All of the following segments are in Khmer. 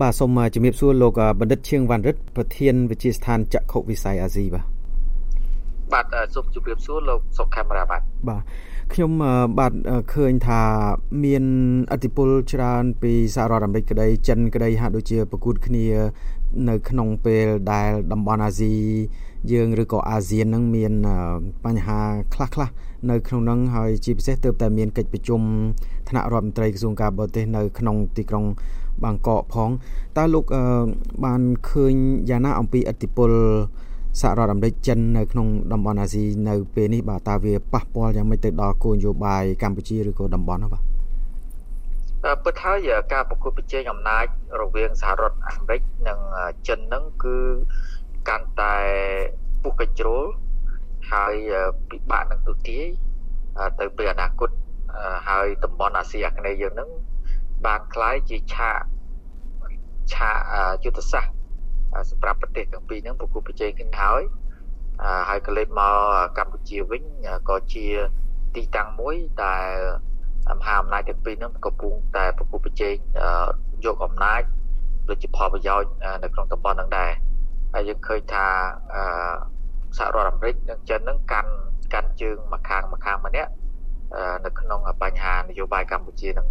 បាទសូមជំរាបសួរលោកបណ្ឌិតឈៀងវ៉ាន់រិទ្ធប្រធានវិទ្យាស្ថានចក្ខុវិស័យអាស៊ីបាទបាទសូមជម្រាបសួរលោកសុកខេមរាបាទបាទខ្ញុំបាទឃើញថាមានអធិបុលច្រើន ពីសហរដ្ឋអាមេរិកក្តីចិនក្តីហាក់ដូចជាប្រកួតគ្នា នៅក្នុងពេលដែលតំបន់អាស៊ីយើងឬក៏អាស៊ាននឹងមានបញ្ហាខ្លះខ្លះនៅក្នុងនឹងហើយជាពិសេសទើបតែមានកិច្ចប្រជុំថ្នាក់រដ្ឋមន្ត្រីក្រសួងការបរទេសនៅក្នុងទីក្រុង បាងកកផងតើលោកបានឃើញយ៉ាងណាអំពីឥទ្ធិពលសហរដ្ឋអាមេរិកចិននៅក្នុងតំបន់អាស៊ីនៅពេលនេះបាទតើវាប៉ះពាល់យ៉ាងម៉េចទៅដល់គោលនយោបាយកម្ពុជាឬក៏តំបន់នោះបាទពិតហើយការប្រកួតប្រជែងអំណាចរវាងសហរដ្ឋអាមេរិកនិងចិនហ្នឹងគឺកាន់តែពុះកញ្ជ្រោលហើយពិបាកនឹងទូទាយទៅពេលអនាគតហើយតំបន់អាស៊ីអាគ្នេយ៍យើងហ្នឹង បានคล้ายជាឆាកឆាកយុទ្ធសាស្ត្រសម្រាប់ប្រទេសទាំងពីរហ្នឹងប្រគល់ប្រជែងគ្នាហើយហើយក៏លេបមកកម្ពុជាវិញក៏ជាទីតាំងមួយដែលមហាអំណាចទាំងពីរហ្នឹងកំពុងតែប្រគល់ប្រជែងយកអំណាចដូចជាផលប្រយោជន៍នៅក្នុងតំបន់ហ្នឹងដែរហើយយើងឃើញថាសហរដ្ឋអាមេរិកនិងចិនហ្នឹងកាន់កាន់ជើងមួយខាងមួយខាងម្នាក់នៅក្នុងបញ្ហានយោបាយកម្ពុជាហ្នឹង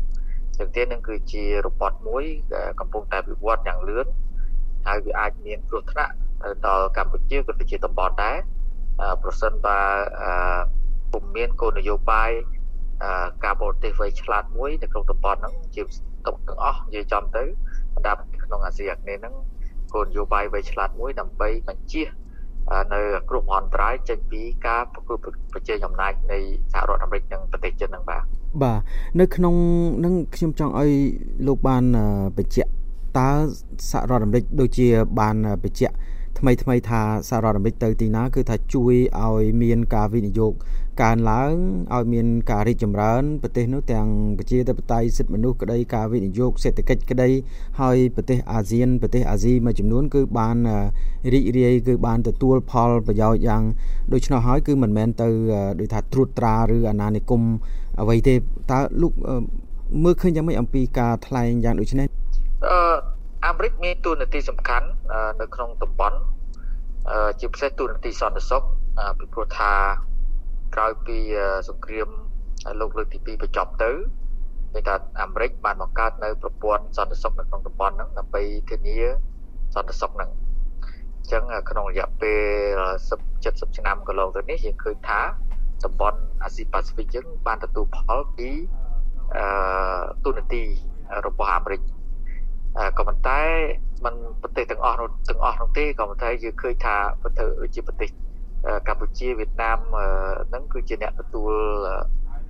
ចឹងទៀតនឹងគឺជារបត់មួយកំពុងតែវិវត្តយ៉ាងលឿនហើយវាអាចមានគ្រោះថ្នាក់ដល់កម្ពុជាក៏ដូចជាតំបន់ដែរប្រសិនបើពុំមានគោលនយោបាយការបរទេសវៃឆ្លាតមួយនៅក្នុងតំបន់ហ្នឹងជាទុកទាំងអស់និយាយចំទៅបណ្ដាក្នុងអាស៊ីអាគ្នេយ៍ហ្នឹងគោលនយោបាយវៃឆ្លាតមួយដើម្បីបញ្ជា នៅគ្រោះមហន្តរាយចេញពីការប្រកួតប្រជែងអំណាចនៃសហរដ្ឋអាមេរិកនិងប្រទេសចិនហ្នឹងបាទបាទនៅក្នុងនឹងខ្ញុំចង់ឲ្យលោកបានបញ្ជាក់តើសហរដ្ឋអាមេរិកដូចជាបានបញ្ជាក់ថ្មីថ្មីថាសហរដ្ឋអាមេរិកទៅទីណាគឺថាជួយឲ្យមានការវិនិយោគ កើនឡើងឲ្យមានការរីកចម្រើនប្រទេសនោះទាំងប្រជាធិបតេយ្យសិទ្ធិមនុស្សក្តីការវិនិយោគសេដ្ឋកិច្ចក្តីហើយប្រទេសអាស៊ានប្រទេសអាស៊ីមួយចំនួនគឺបានរីករាយគឺបានទទួលផលប្រយោជន៍យ៉ាងដូច្នោះហើយគឺមិនមែនទៅដូចថាត្រួតត្រាឬអាណានិគមអ្វីទេតើលោកមើលឃើញយ៉ាងម៉េចអំពីការថ្លែងយ៉ាងដូចនេះអឺអាមេរិកមានតួនាទីសំខាន់នៅក្នុងតំបន់ជាពិសេសតួនាទីសន្តិសុខពីព្រោះថា ក្រោយពីសង្គ្រាមលោកលើកទី2បញ្ចប់ទៅមានថាអាមេរិកបានបង្កើតនៅប្រព័ន្ធសន្តិសុខនៅក្នុងតំបន់ហ្នឹងដើម្បីធានាសន្តិសុខហ្នឹងអញ្ចឹងក្នុងរយៈពេល70 70ឆ្នាំកន្លងទៅនេះយើងឃើញថាតំបន់អាស៊ីប៉ាស៊ីហ្វិកយើងបានទទួលផលពីអឺទូនាទីរបស់អាមេរិកក៏ប៉ុន្តែมันប្រទេសទាំងអស់ទាំងអស់នោះទេក៏ប៉ុន្តែយើងឃើញថាប្រទេសជាប្រទេស កម្ពុជាវៀតណាមហ្នឹងគឺជាអ្នកទទួល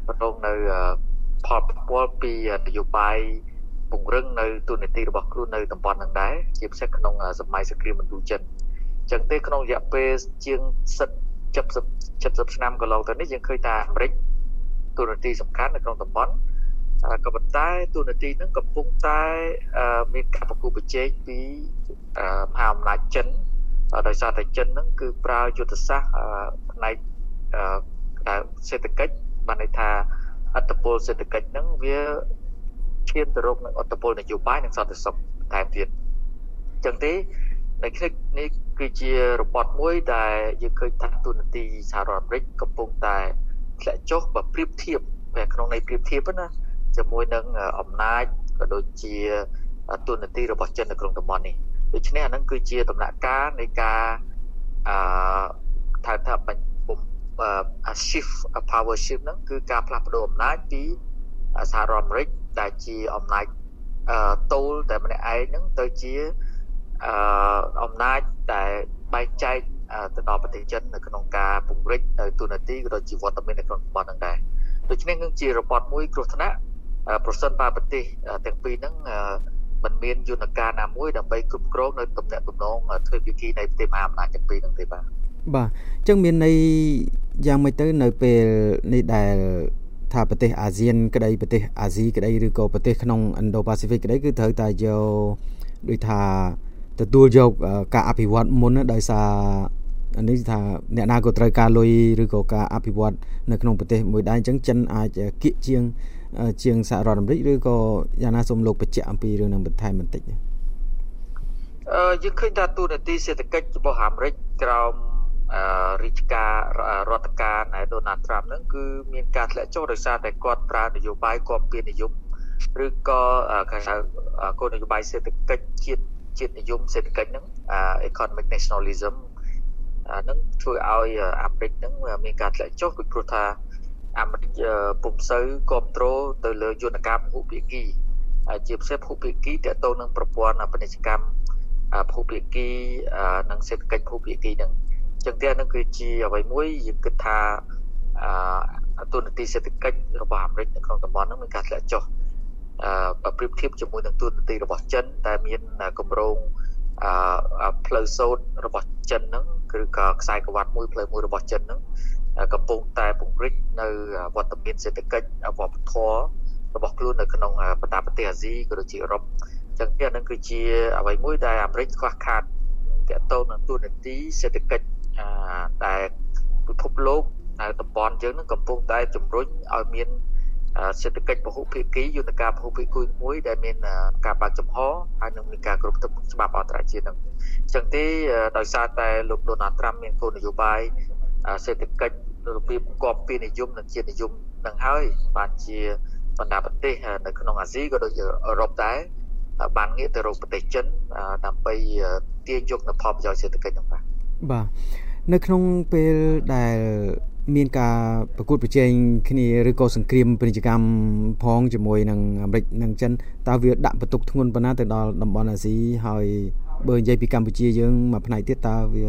ប្រដងនៅផលប្រព័ន្ធពីនយោបាយពង្រឹងនៅទូនាទីរបស់ខ្លួននៅតំបន់ហ្នឹងដែរជាពិសេសក្នុងសម័យសង្គ្រាមឥណ្ឌូចិនអញ្ចឹងទេក្នុងរយៈពេលជាង70 70ឆ្នាំកន្លងទៅនេះយើងឃើញថាអាមេរិកទូនាទីសំខាន់នៅក្នុងតំបន់ក៏ប៉ុន្តែទូនាទីហ្នឹងកំពុងតែមានការប្រគល់ប្រជែងពីមហាអំណាចចិន ដោយសារតែចិនហ្នឹងគឺប្រើយុទ្ធសាស្ត្រផ្នែកសេដ្ឋកិច្ចបានន័យថាអត្តពលសេដ្ឋកិច្ចហ្នឹងវាឈានទៅរកនឹងអត្តពលនយោបាយនិងសន្តិសុខថែមទៀតអញ្ចឹងទេនៅនេះនេះគឺជារបត់មួយដែលយើងឃើញថាទូនាទីសហរដ្ឋអាមេរិកកំពុងតែធ្លាក់ចុះបើប្រៀបធៀបក្នុងន័យប្រៀបធៀបណាជាមួយនឹងអំណាចក៏ដូចជាទូនាទីរបស់ចិននៅក្នុងតំបន់នេះ ដូច្នេះអានឹងគឺជាដំណាក់កាលនៃការអឺថាថាបញ្ពុំ shift power shift ហ្នឹងគឺការផ្លាស់ប្ដូរអំណាចពីសហរដ្ឋអាមេរិកដែលជាអំណាចអឺតូលតែម្នាក់ឯងហ្នឹងទៅជាអឺអំណាចដែលបែងចែកទៅដល់ប្រទេសចិននៅក្នុងការពង្រីកទូនាទីក៏ដូចជាវត្តមាននៅក្នុងតំបន់ហ្នឹងដែរដូច្នេះនឹងជារបត់មួយគ្រោះថ្នាក់ប្រសិនបើប្រទេសទាំងពីរហ្នឹង มันមានយន្តការណាមួយដើម្បីគ្រប់គ្រងនៅទំនាក់ទំនងទ្វេភាគីនៃប្រទេសមហាអំណាចទាំងពីរហ្នឹងទេបាទបាទអញ្ចឹងមានន័យយ៉ាងម៉េចទៅនៅពេលនេះដែលថាប្រទេសអាស៊ានក្តីប្រទេសអាស៊ីក្តីឬក៏ប្រទេសក្នុង Indo-Pacific ក្តីគឺត្រូវតែយកដូចថាទទួលយកការអភិវឌ្ឍមុនដោយសារនេះថាអ្នកណាក៏ត្រូវការលុយឬក៏ការអភិវឌ្ឍនៅក្នុងប្រទេសមួយដែរអញ្ចឹងចិនអាចគៀកជាង ជាងសហរដ្ឋអាមេរិកឬក៏យ៉ាងណាសូមលោកបញ្ជាក់អំពីរឿងនឹងបន្ថែមបន្តិចអឺយើងឃើញថាទូនាទីសេដ្ឋកិច្ចរបស់អាមេរិកក្រោមអឺរាជការរដ្ឋការណែដូណាល់ត្រាំហ្នឹងគឺមានការធ្លាក់ចុះដោយសារតែគាត់ប្រើនយោបាយគាំពៀននិយមឬក៏គេហៅគោលនយោបាយសេដ្ឋកិច្ចជាតិជាតិនិយមសេដ្ឋកិច្ចហ្នឹង economic nationalism ហ្នឹងធ្វើឲ្យអាមេរិកហ្នឹងមានការធ្លាក់ចុះពីព្រោះថា អាមេរិកពុំសូវគ្រប់គ្រងទៅលើយន្តការពហុភាគីជាពិសេសពហុភាគីតទៅទៅនឹងប្រព័ន្ធពាណិជ្ជកម្មភូភាគីនិងសេដ្ឋកិច្ចភូភាគីនឹងអញ្ចឹងទៀតនឹងគឺជាអ្វីមួយយើងគិតថាអទូនទីសេដ្ឋកិច្ចរបស់អាមេរិកនៅក្នុងតំបន់ហ្នឹងមានការធ្លាក់ចុះអឺប្រៀបធៀបជាមួយនឹងទូនទីរបស់ចិនដែលមានគម្រោងអឺផ្លូវសូត្ររបស់ចិនហ្នឹងគឺក៏ខ្សែក្រវ៉ាត់មួយផ្លូវមួយរបស់ចិនហ្នឹង កំពុងតែពង្រីកនៅវត្តមានសេដ្ឋកិច្ចវប្បធម៌របស់ខ្លួននៅក្នុងបណ្ដាប្រទេសអាស៊ីក៏ដូចជាអឺរ៉ុបចឹងទៀតនឹងគឺជាអ្វីមួយដែលអាមេរិកខ្វះខាតតកតទៅនឹងទូនាទីសេដ្ឋកិច្ចដែលពិភពលោកនៅតំបន់យើងនឹងកំពុងតែជំរុញឲ្យមានសេដ្ឋកិច្ចពហុភាគីយន្តការពហុភាគីមួយដែលមានការបើកចំហហើយនឹងមានការគ្រប់គ្រងច្បាប់អន្តរជាតិនឹងអញ្ចឹងទេដោយសារតែលោកដូណាល់ត្រាំមានគោលនយោបាយ សេដ្ឋកិច្ចរបៀបគប់ពីនិយមនិងជាតិនិយមនឹងហើយបានជាបណ្ដាប្រទេសនៅក្នុងអាស៊ីក៏ដូចជាអឺរ៉ុបដែរបានងាកទៅរកប្រទេសចិនដើម្បីទាញយកនូវផលប្រយោជន៍សេដ្ឋកិច្ចនោះបាទបាទនៅក្នុងពេលដែលមានការប្រកួតប្រជែងគ្នាឬក៏សង្គ្រាមពាណិជ្ជកម្មផងជាមួយនឹងអាមេរិកនិងចិនតើវាដាក់បន្ទុកធ្ងន់ប៉ុណ្ណាទៅដល់តំបន់អាស៊ីហើយបើនិយាយពីកម្ពុជាយើងមួយផ្នែកទៀតតើវា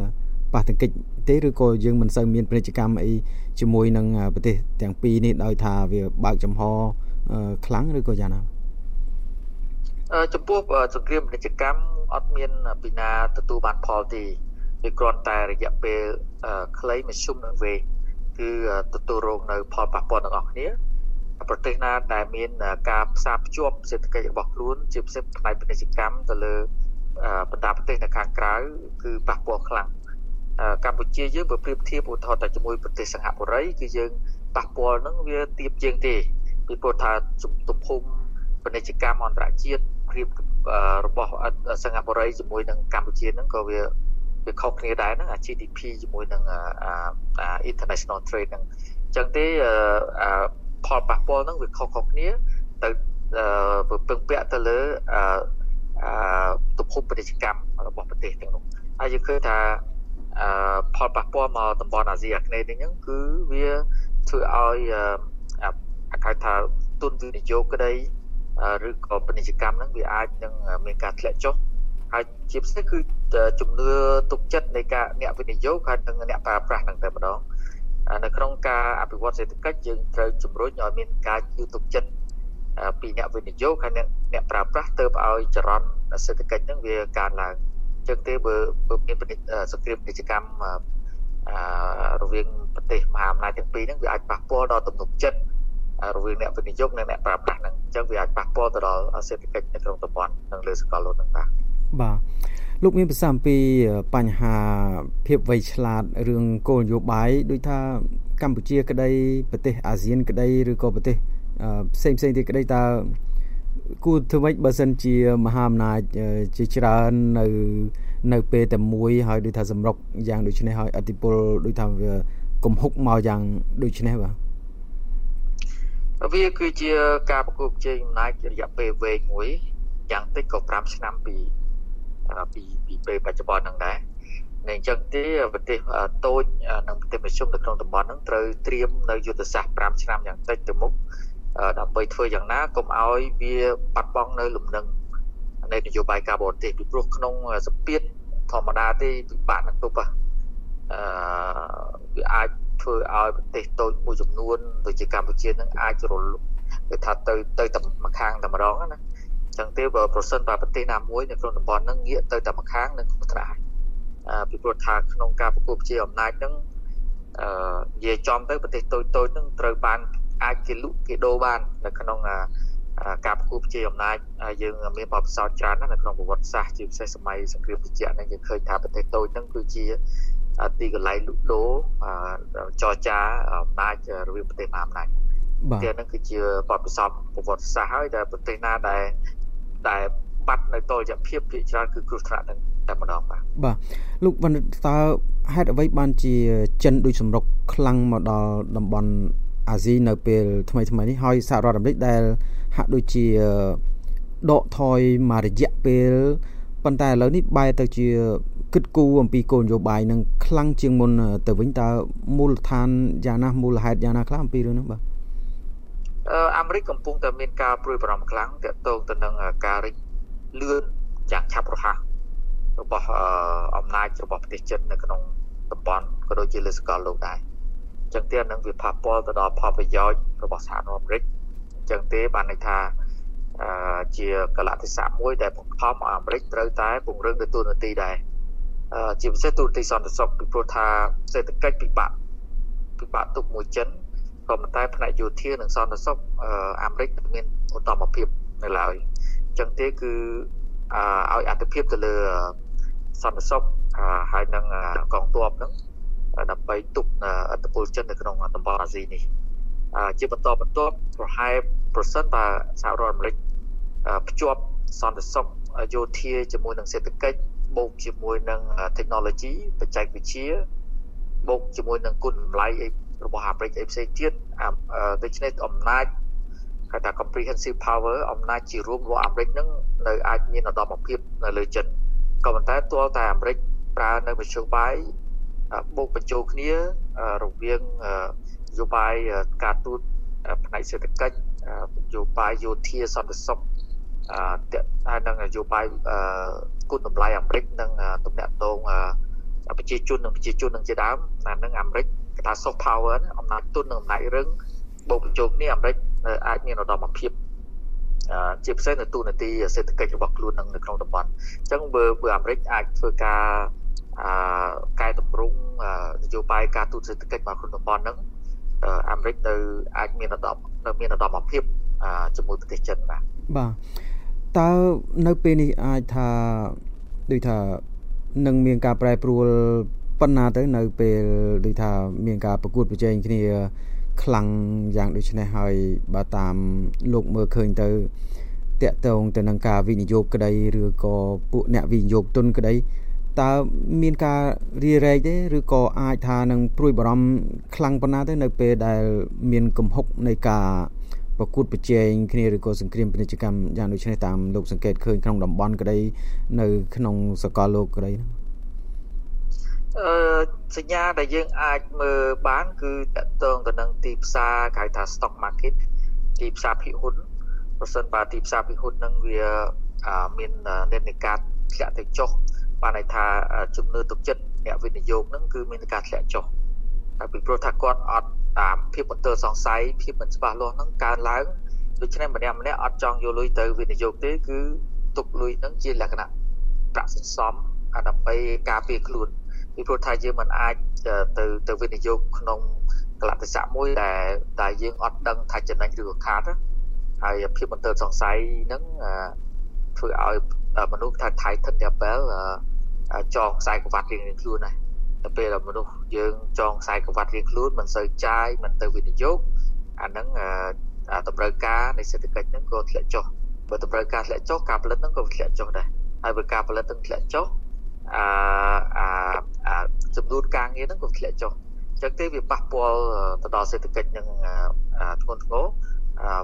ប៉ះទង្គិចទេឬក៏យើងមិនសូវមានពាណិជ្ជកម្មអីជាមួយនឹងប្រទេសទាំងពីរនេះដោយថាវាបើកចំហខ្លាំងឬក៏យ៉ាងណាចំពោះសង្គ្រាមពាណិជ្ជកម្មអត់មានពីណាទទួលបានផលទេវាគ្រាន់តែរយៈពេលខ្លីមធ្យមនិងវែងគឺទទួលរងនៅផលប៉ះពាល់ទាំងអស់គ្នាប្រទេសណាដែលមានការផ្សារភ្ជាប់សេដ្ឋកិច្ចរបស់ខ្លួនជាពិសេសផ្នែកពាណិជ្ជកម្មទៅលើបណ្ដាប្រទេសនៅខាងក្រៅគឺប៉ះពាល់ខ្លាំង កម្ពុជាយើងបើប្រៀបធៀបឧទាហរណ៍តែជាមួយប្រទេសសិង្ហបុរីគឺយើងប៉ះពាល់នឹងវាទៀបជាងទេពីព្រោះថាទំហំពាណិជ្ជកម្មអន្តរជាតិប្រៀបរបស់សិង្ហបុរីជាមួយនឹងកម្ពុជាហ្នឹងក៏វាវាខុសគ្នាដែរហ្នឹងអា GDP ជាមួយនឹងអា international trade ហ្នឹងអញ្ចឹងទេផលប៉ះពាល់ហ្នឹងវាខុសៗគ្នាទៅពឹងពាក់ទៅលើទំហំពាណិជ្ជកម្មរបស់ប្រទេសទាំងនោះហើយយើងឃើញថា ផលប៉ះពាល់មកតំបន់អាស៊ីអាគ្នេយ៍ហ្នឹងគឺវាធ្វើឲ្យអាហៅថាទុនវិនិយោគក្តីឬក៏ពាណិជ្ជកម្មហ្នឹងវាអាចនឹងមានការធ្លាក់ចុះហើយជាពិសេសគឺជំនឿទុកចិត្តនៃការអ្នកវិនិយោគហើយនិងអ្នកប្រើប្រាស់ហ្នឹងតែម្ដងនៅក្នុងការអភិវឌ្ឍសេដ្ឋកិច្ចយើងត្រូវជំរុញឲ្យមានការជឿទុកចិត្តពីអ្នកវិនិយោគហើយអ្នកអ្នកប្រើប្រាស់ទៅឲ្យចរន្តសេដ្ឋកិច្ចហ្នឹងវាកើនឡើង ចឹងទេបើបើមានសង្គ្រាមពាណិជ្ជកម្មរវាងប្រទេសមហាអំណាចទាំងពីរហ្នឹងវាអាចប៉ះពាល់ដល់ទំនុកចិត្តរវាងអ្នកវិនិយោគនិងអ្នកប្រើប្រាស់ហ្នឹងអញ្ចឹងវាអាចប៉ះពាល់ទៅដល់សេដ្ឋកិច្ចនៅក្នុងតំបន់និងលើសកលលោកហ្នឹងបាទបាទលោកមានប្រសាសន៍អំពីបញ្ហាភាពវៃឆ្លាតរឿងគោលនយោបាយដូចថាកម្ពុជាក្តីប្រទេសអាស៊ានក្តីឬក៏ប្រទេសផ្សេងផ្សេងទៀតក្តីតើ គួរធ្វើម៉េចបើសិនជាមហាអំណាចជាច្រើននៅនៅពេលតែមួយហើយដូចថាសម្រុកយ៉ាងដូចនេះហើយអតិពលដូចថាវាកំហុកមកយ៉ាងដូចនេះបាទវាគឺជាការប្រកួតប្រជែងអំណាចរយៈពេលវែងមួយយ៉ាងតិចក៏5ឆ្នាំពីពីពីពេលបច្ចុប្បន្នហ្នឹងដែរនៅអញ្ចឹងទេប្រទេសតូចនិងប្រទេសមធ្យមនៅក្នុងតំបន់ហ្នឹងត្រូវត្រៀមនៅយុទ្ធសាស្ត្រ5ឆ្នាំយ៉ាងតិចទៅមុខ ដើម្បីធ្វើយ៉ាងណាកុំឲ្យវាបាត់បង់នៅលំនឹងនៃនយោបាយការបរទេសពីព្រោះក្នុងសពាតធម្មតាទេពិបាកនឹងទប់អឺវាអាចធ្វើឲ្យប្រទេសតូចមួយចំនួនដូចជាកម្ពុជានឹងអាចរលគឺថាទៅទៅតែម្ខាងតែម្ដងណាអញ្ចឹងទេបើប្រសិនបើប្រទេសណាមួយនៅក្នុងតំបន់ហ្នឹងងាកទៅតែម្ខាងនឹងគ្រោះថ្នាក់អឺពីព្រោះថាក្នុងការប្រគល់ជាអំណាចហ្នឹងអឺនិយាយចំទៅប្រទេសតូចតូចហ្នឹងត្រូវបាន អាចគេលក់គេដូរបាននៅក្នុងការប្រគល់ជាអំណាចយើងមានបទពិសោធន៍ច្រើនណាស់នៅក្នុងប្រវត្តិសាស្ត្រជាពិសេសសម័យសង្គ្រាមត្រជាក់ហ្នឹងយើងឃើញថាប្រទេសតូចហ្នឹងគឺជាទីកន្លែងលក់ដូរចរចាអំណាចរវាងប្រទេសមហាអំណាចបាទហ្នឹងគឺជាបទពិសោធន៍ប្រវត្តិសាស្ត្រហើយដែលប្រទេសណាដែលដែលបាត់នៅតលយៈភាពភាគច្រើនគឺគ្រោះថ្នាក់នឹងតែម្ដងបាទបាទលោកបណ្ឌិតតើហេតុអ្វីបានជាចិនដូចសម្រុកខ្លាំងមកដល់តំបន់ អាស៊ីនៅពេលថ្មីថ្មីនេះហើយសហរដ្ឋអាមេរិកដែលហាក់ដូចជាដកថយមករយៈពេលប៉ុន្តែឥឡូវនេះបែរទៅជាគិតគូរអំពីគោលនយោបាយនឹងខ្លាំងជាងមុនទៅវិញតើមូលដ្ឋានយ៉ាងណាមូលហេតុយ៉ាងណាខ្លះអំពីរឿងនេះបាទអឺអាមេរិកកំពុងតែមានការព្រួយបារម្ភខ្លាំងទាក់ទងទៅនឹងការរិចលឿនយ៉ាងឆាប់រហ័សរបស់អំណាចរបស់ប្រទេសចិននៅក្នុងតំបន់ក៏ដូចជាលើសកលលោកដែរអញ្ចឹងទៀតនឹងវាប៉ះពាល់ទៅដល់ផលប្រយោជន៍របស់សហរដ្ឋអាមេរិកអញ្ចឹងទេបានន័យថាជាកលៈទេសៈមួយដែលបង្ខំឲ្យអាមេរិកត្រូវតែពង្រឹងទៅទូនាទីដែរជាពិសេសទូនាទីសន្តិសុខពីព្រោះថាសេដ្ឋកិច្ចពិបាកពិបាកទុកមួយចិនក៏ប៉ុន្តែផ្នែកយោធានិងសន្តិសុខអាមេរិកមានឧត្តមភាពនៅឡើយអញ្ចឹងទេគឺឲ្យអត្ថភាពទៅលើសន្តិសុខហើយនឹងកងទ័ពហ្នឹង ដើម្បីទប់អត្តពលចិននៅក្នុងតំបន់អាស៊ីនេះជាបន្តបន្ទាប់ប្រហែលប្រសិនបើសហរដ្ឋអាមេរិកភ្ជាប់សន្តិសុខយោធាជាមួយនឹងសេដ្ឋកិច្ចបូកជាមួយនឹង technology បច្ចេកវិទ្យាបូកជាមួយនឹងគុណតម្លៃរបស់អាមេរិកអីផ្សេងទៀតដូច្នេះអំណាចគេថា comprehensive power អំណាចជារួមរបស់អាមេរិកនឹងនៅអាចមានឧត្តមភាពនៅលើចិនក៏ប៉ុន្តែទាល់តែអាមេរិកប្រើនៅមធ្យោបាយ បូកបញ្ចូលគ្នារវាងនយោបាយការទូតផ្នែកសេដ្ឋកិច្ចនយោបាយយោធាសន្តិសុខហើយនឹងនយោបាយគុណតម្លៃអាមេរិកនិងទំនាក់ទំនងប្រជាជននិងប្រជាជននឹងជាដើមអានឹងអាមេរិកគេថា soft power អំណាចទុននិងអំណាចរឹងបូកបញ្ចូលគ្នាអាមេរិកអាចមានឧត្តមភាពជាពិសេសនៅទូនាទីសេដ្ឋកិច្ចរបស់ខ្លួននៅក្នុងតំបន់អញ្ចឹងបើបើអាមេរិកអាចធ្វើការ អឺកែតម្រង់នយោបាយការទូតសេដ្ឋកិច្ចរបស់ក្នុងតំបន់ហ្នឹងអាមេរិកនៅអាចមានឧត្តមនៅមានឧត្តមភាពជាមួយប្រទេសចិនបាទបាទតើនៅពេលនេះអាចថាដូចថានឹងមានការប្រែប្រួលប៉ុណ្ណាទៅនៅពេលដូចថាមានការប្រកួតប្រជែងគ្នា ខ្លាំងយ៉ាងដូចនេះហើយបើតាមលោកមើលឃើញទៅតកតងទៅនឹងការវិនិយោគក្តីឬក៏ពួកអ្នកវិនិយោគទុនក្តី តើមានការរារែកទេឬក៏អាចថានឹងព្រួយបារម្ភខ្លាំងប៉ុណ្ណាទៅនៅពេលដែលមានកំហុកនៃការប្រកួតប្រជែងគ្នាឬក៏សង្គ្រាមពាណិជ្ជកម្មយ៉ាងដូចនេះតាមលោកសង្កេតឃើញក្នុងតំបន់ក្តីនៅក្នុងសកលលោកក្តីហ្នឹងអឺសញ្ញាដែលយើងអាចមើលបានគឺតកតងទៅនឹងទីផ្សារគេហៅថា stock market ទីផ្សារភាគហ៊ុនប្រសិនបើទីផ្សារភាគហ៊ុនហ្នឹងវាមាននិន្នាការធ្លាក់ទៅចុះ បានន័យថាជំនឿទុកចិត្តអ្នកវិនិយោគហ្នឹងគឺមានការធ្លាក់ចុះហើយពីព្រោះថាគាត់អត់តាមភាពបន្ទើសង្ស័យភាពមិនច្បាស់លាស់ហ្នឹងកើនឡើងដូច្នេះម្នាក់ម្នាក់អត់ចង់យកលុយទៅវិនិយោគទេគឺទុកលុយហ្នឹងជាលក្ខណៈប្រាក់សន្សំដើម្បីការពារខ្លួនពីព្រោះថាយើងមិនអាចទៅទៅវិនិយោគក្នុងកលៈទេសៈមួយដែលតែយើងអត់ដឹងថាចំណេញឬក៏ខាតហើយភាពបន្ទើសង្ស័យហ្នឹងធ្វើឲ្យមនុស្សថា Titan Double ចងខ្សែក្រវ៉ាត់រៀងៗខ្លួនដែរទៅពេលមនុស្សយើងចងខ្សែក្រវ៉ាត់រៀងខ្លួនមិនសូវចាយមិនទៅវិនិយោគអាហ្នឹងតម្រូវការនៃសេដ្ឋកិច្ចហ្នឹងក៏ធ្លាក់ចុះបើតម្រូវការធ្លាក់ចុះការផលិតហ្នឹងក៏ធ្លាក់ចុះដែរហើយបើការផលិតហ្នឹងធ្លាក់ចុះអឺអាចំនួនការងារហ្នឹងក៏ធ្លាក់ចុះអញ្ចឹងទេវាប៉ះពាល់ទៅដល់សេដ្ឋកិច្ចនឹងធ្ងន់ធ្ងរ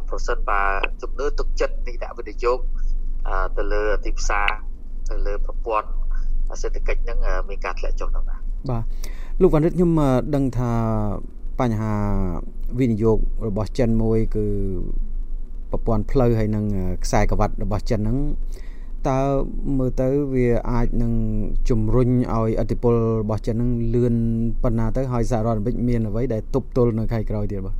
ប្រសិនបើជំនឿទុកចិត្តនៃអ្នកវិនិយោគទៅលើទីផ្សារទៅលើប្រព័ន្ធ សេដ្ឋកិច្ចហ្នឹងមានការធ្លាក់ចុះហ្នឹងបាទបាទលោកវណ្ណរិទ្ធខ្ញុំដឹងថាបញ្ហាវិនិយោគរបស់ចិនមួយគឺប្រព័ន្ធផ្លូវហើយនឹងខ្សែក្រវ៉ាត់របស់ចិនហ្នឹងតើមើលទៅវាអាចនឹងជំរុញឲ្យអធិបុលរបស់ចិននឹងលឿនប៉ុណ្ណាទៅហើយសហរដ្ឋអាមេរិកមានអ្វីដែលទប់ទល់នៅខែក្រោយទៀតបាទ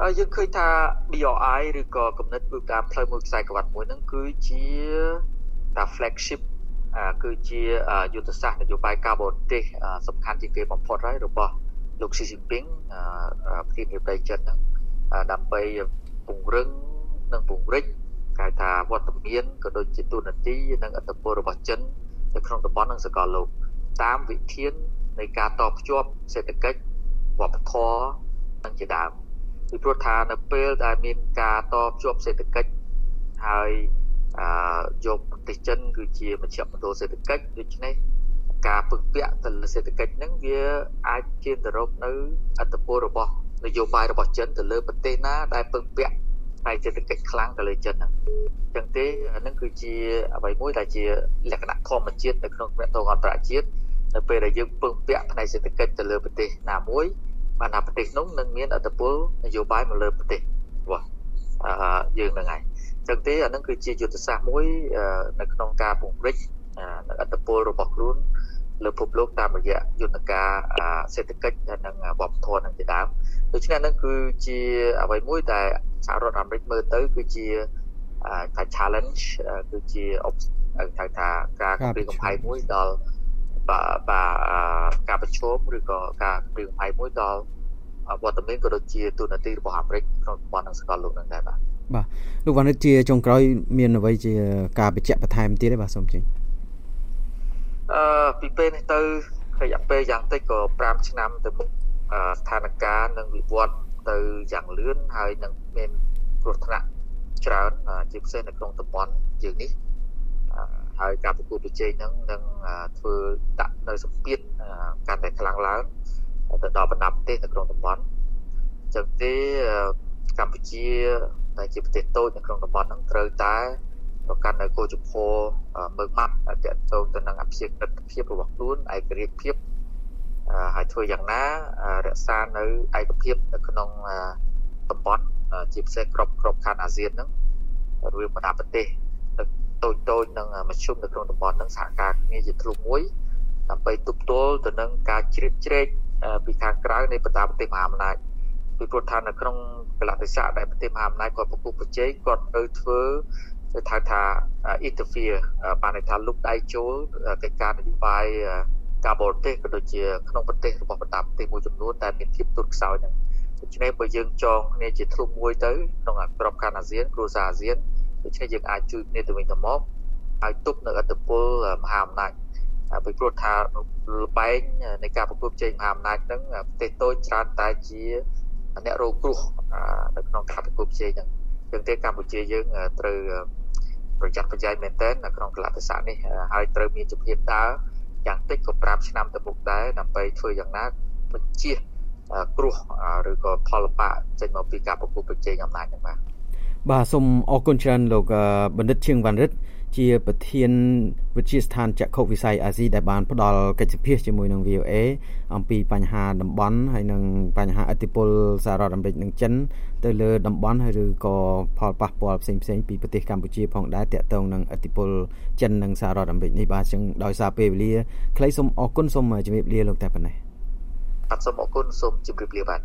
អឺយើងឃើញថា BRI ឬក៏គំនិតគឺតាមផ្លូវមួយខ្សែក្រវ៉ាត់មួយហ្នឹងគឺជាតា flagship គឺជាយុទ្ធសាស្ត្រនយោបាយការបរទេសសំខាន់ជាងគេបំផុតហើយរបស់លោកស៊ីជីនពីងប្រធានាធិបតីចិនហ្នឹងដើម្បីពង្រឹងនិងពង្រីកគេថាវត្តមានក៏ដូចជាទូនាទីនិងអត្តពលរបស់ចិននៅក្នុងតំបន់និងសកលលោកតាមវិធាននៃការតភ្ជាប់សេដ្ឋកិច្ចវប្បធម៌និងជាដើមពីព្រោះថានៅពេលដែលមានការតភ្ជាប់សេដ្ឋកិច្ចហើយ អឺយកប្រទេសចិនគឺជាមជ្ឈមណ្ឌលសេដ្ឋកិច្ចដូច្នេះការពឹងពាក់ទៅលើសេដ្ឋកិច្ចហ្នឹងវាអាចជាទៅរកនៅអត្តពលរបស់នយោបាយរបស់ចិនទៅលើប្រទេសណាដែលពឹងពាក់ផ្នែកសេដ្ឋកិច្ចខ្លាំងទៅលើចិនហ្នឹងអញ្ចឹងទេហ្នឹងគឺជាអ្វីមួយដែលជាលក្ខណៈធម្មជាតិនៅក្នុងប្រទេសអន្តរជាតិនៅពេលដែលយើងពឹងពាក់ផ្នែកសេដ្ឋកិច្ចទៅលើប្រទេសណាមួយបានថាប្រទេសនោះនឹងមានអត្តពលនយោបាយមកលើប្រទេសរបស់អឺ យើងហ្នឹងហើយអញ្ចឹងទេអានឹងគឺជាយុទ្ធសាស្ត្រមួយនៅក្នុងការពង្រីកអត្តពលរបស់ខ្លួនលើពិភពលោកតាមរយៈយន្តការសេដ្ឋកិច្ចនិងវប្បធម៌នឹងជាដើមដូច្នេះនឹងគឺជាអ្វីមួយដែលសហរដ្ឋអាមេរិកមើលទៅគឺជាថា challenge គឺជាហៅថាការគម្រាមកំហែងមួយដល់បាទបាទការប្រជុំឬក៏ការគម្រាមកំហែងមួយដល់ វត្តមានក៏ដូចជាទូនាទីរបស់អាមេរិកក្នុងតំបន់នឹងសកលលោកនឹងដែរបាទបាទលោកវណ្ណិតជាចុងក្រោយមានអ្វីជាការបញ្ជាក់បន្ថែមទៀតទេបាទសូមជិញអឺពីពេលនេះទៅរយៈពេលយ៉ាងតិចក៏5ឆ្នាំទៅមុខស្ថានភាពនឹងវិវត្តទៅយ៉ាងលឿនហើយនឹងមានគ្រោះថ្នាក់ច្រើនជាពិសេសនៅក្នុងតំបន់យើងនេះហើយការប្រកួតប្រជែងហ្នឹងនឹងធ្វើដាក់នៅសម្ពាធកាន់តែខ្លាំងឡើង ទៅដល់បណ្ដាប្រទេសនៅក្នុងតំបន់អញ្ចឹងទេកម្ពុជាដែលជាប្រទេសតូចនៅក្នុងតំបន់ហ្នឹងត្រូវតែប្រកាន់នៅគោលជំហរមើងម៉ាត់តកតងទៅនឹងអភិក្រិតភាពរបស់ខ្លួនឯករាជ្យភាពហើយធ្វើយ៉ាងណារក្សានៅឯកភាពនៅក្នុងតំបន់ជាពិសេសក្របក្របខ័ណ្ឌអាស៊ានហ្នឹងរួមបណ្ដាប្រទេសតូចតូចនិងមជ្ឈុំនៅក្នុងតំបន់ហ្នឹងសហការគ្នាជាធ្លុងមួយដើម្បីទប់ទល់ទៅនឹងការជ្រៀតជ្រែក ពីខាងក្រៅនៃបណ្ដាប្រទេសមហាអំណាចពីព្រោះថានៅក្នុងកលៈទេសៈដែលប្រទេសមហាអំណាចគាត់ប្រគល់ប្រជែងគាត់ទៅធ្វើទៅថាថា interfere បានន័យថាលុបដៃចូលកិច្ចការនយោបាយការបរទេសក៏ដូចជាក្នុងប្រទេសរបស់បណ្ដាប្រទេសមួយចំនួនដែលមានភាពទុតខ្សោយហ្នឹងដូច្នេះបើយើងចងគ្នាជាធ្លុងមួយទៅក្នុងក្របខ័ណ្ឌអាស៊ានគ្រួសារអាស៊ានដូច្នេះយើងអាចជួយគ្នាទៅវិញទៅមកហើយទប់នៅអត្តពលមហាអំណាច ពីព្រោះថាលបែងនៃការប្រគល់ជ័យមហាអំណាចហ្នឹងប្រទេសតូចច្រើនតែជាអ្នករងគ្រោះនៅក្នុងការប្រគល់ជ័យហ្នឹងចឹងទេកម្ពុជាយើងត្រូវប្រយ័ត្នប្រយែងមែនទែននៅក្នុងកលៈទេសៈនេះហើយត្រូវមានជំហានដើរយ៉ាងតិចក៏5ឆ្នាំទៅមុខដែរដើម្បីធ្វើយ៉ាងណាបញ្ជាគ្រោះឬក៏ផលលំបាកចេញមកពីការប្រគល់ប្រជែងអំណាចហ្នឹងបាទបាទសូមអរគុណច្រើនលោកបណ្ឌិតឈៀងវណ្ណរិទ្ធ ជាប្រធានវិទ្យាស្ថានចក្ខុវិស័យអាស៊ីដែលបានផ្ដល់កិច្ចសភាជាមួយនឹង VOA អំពីបញ្ហាតំបន់ហើយនិងបញ្ហាអធិបុលសហរដ្ឋអាមេរិកនិងចិនទៅលើតំបន់ហើយឬក៏ផលប៉ះពាល់ផ្សេងផ្សេងពីប្រទេសកម្ពុជាផងដែរតាក់ទងនឹងអធិបុលចិននិងសហរដ្ឋអាមេរិកនេះបាទចឹងដោយសារពេលវេលាខ្លីសូមអរគុណសូមជម្រាបលាលោកតែប៉ុណ្ណេះបាទសូមអរគុណសូមជម្រាបលាបាទ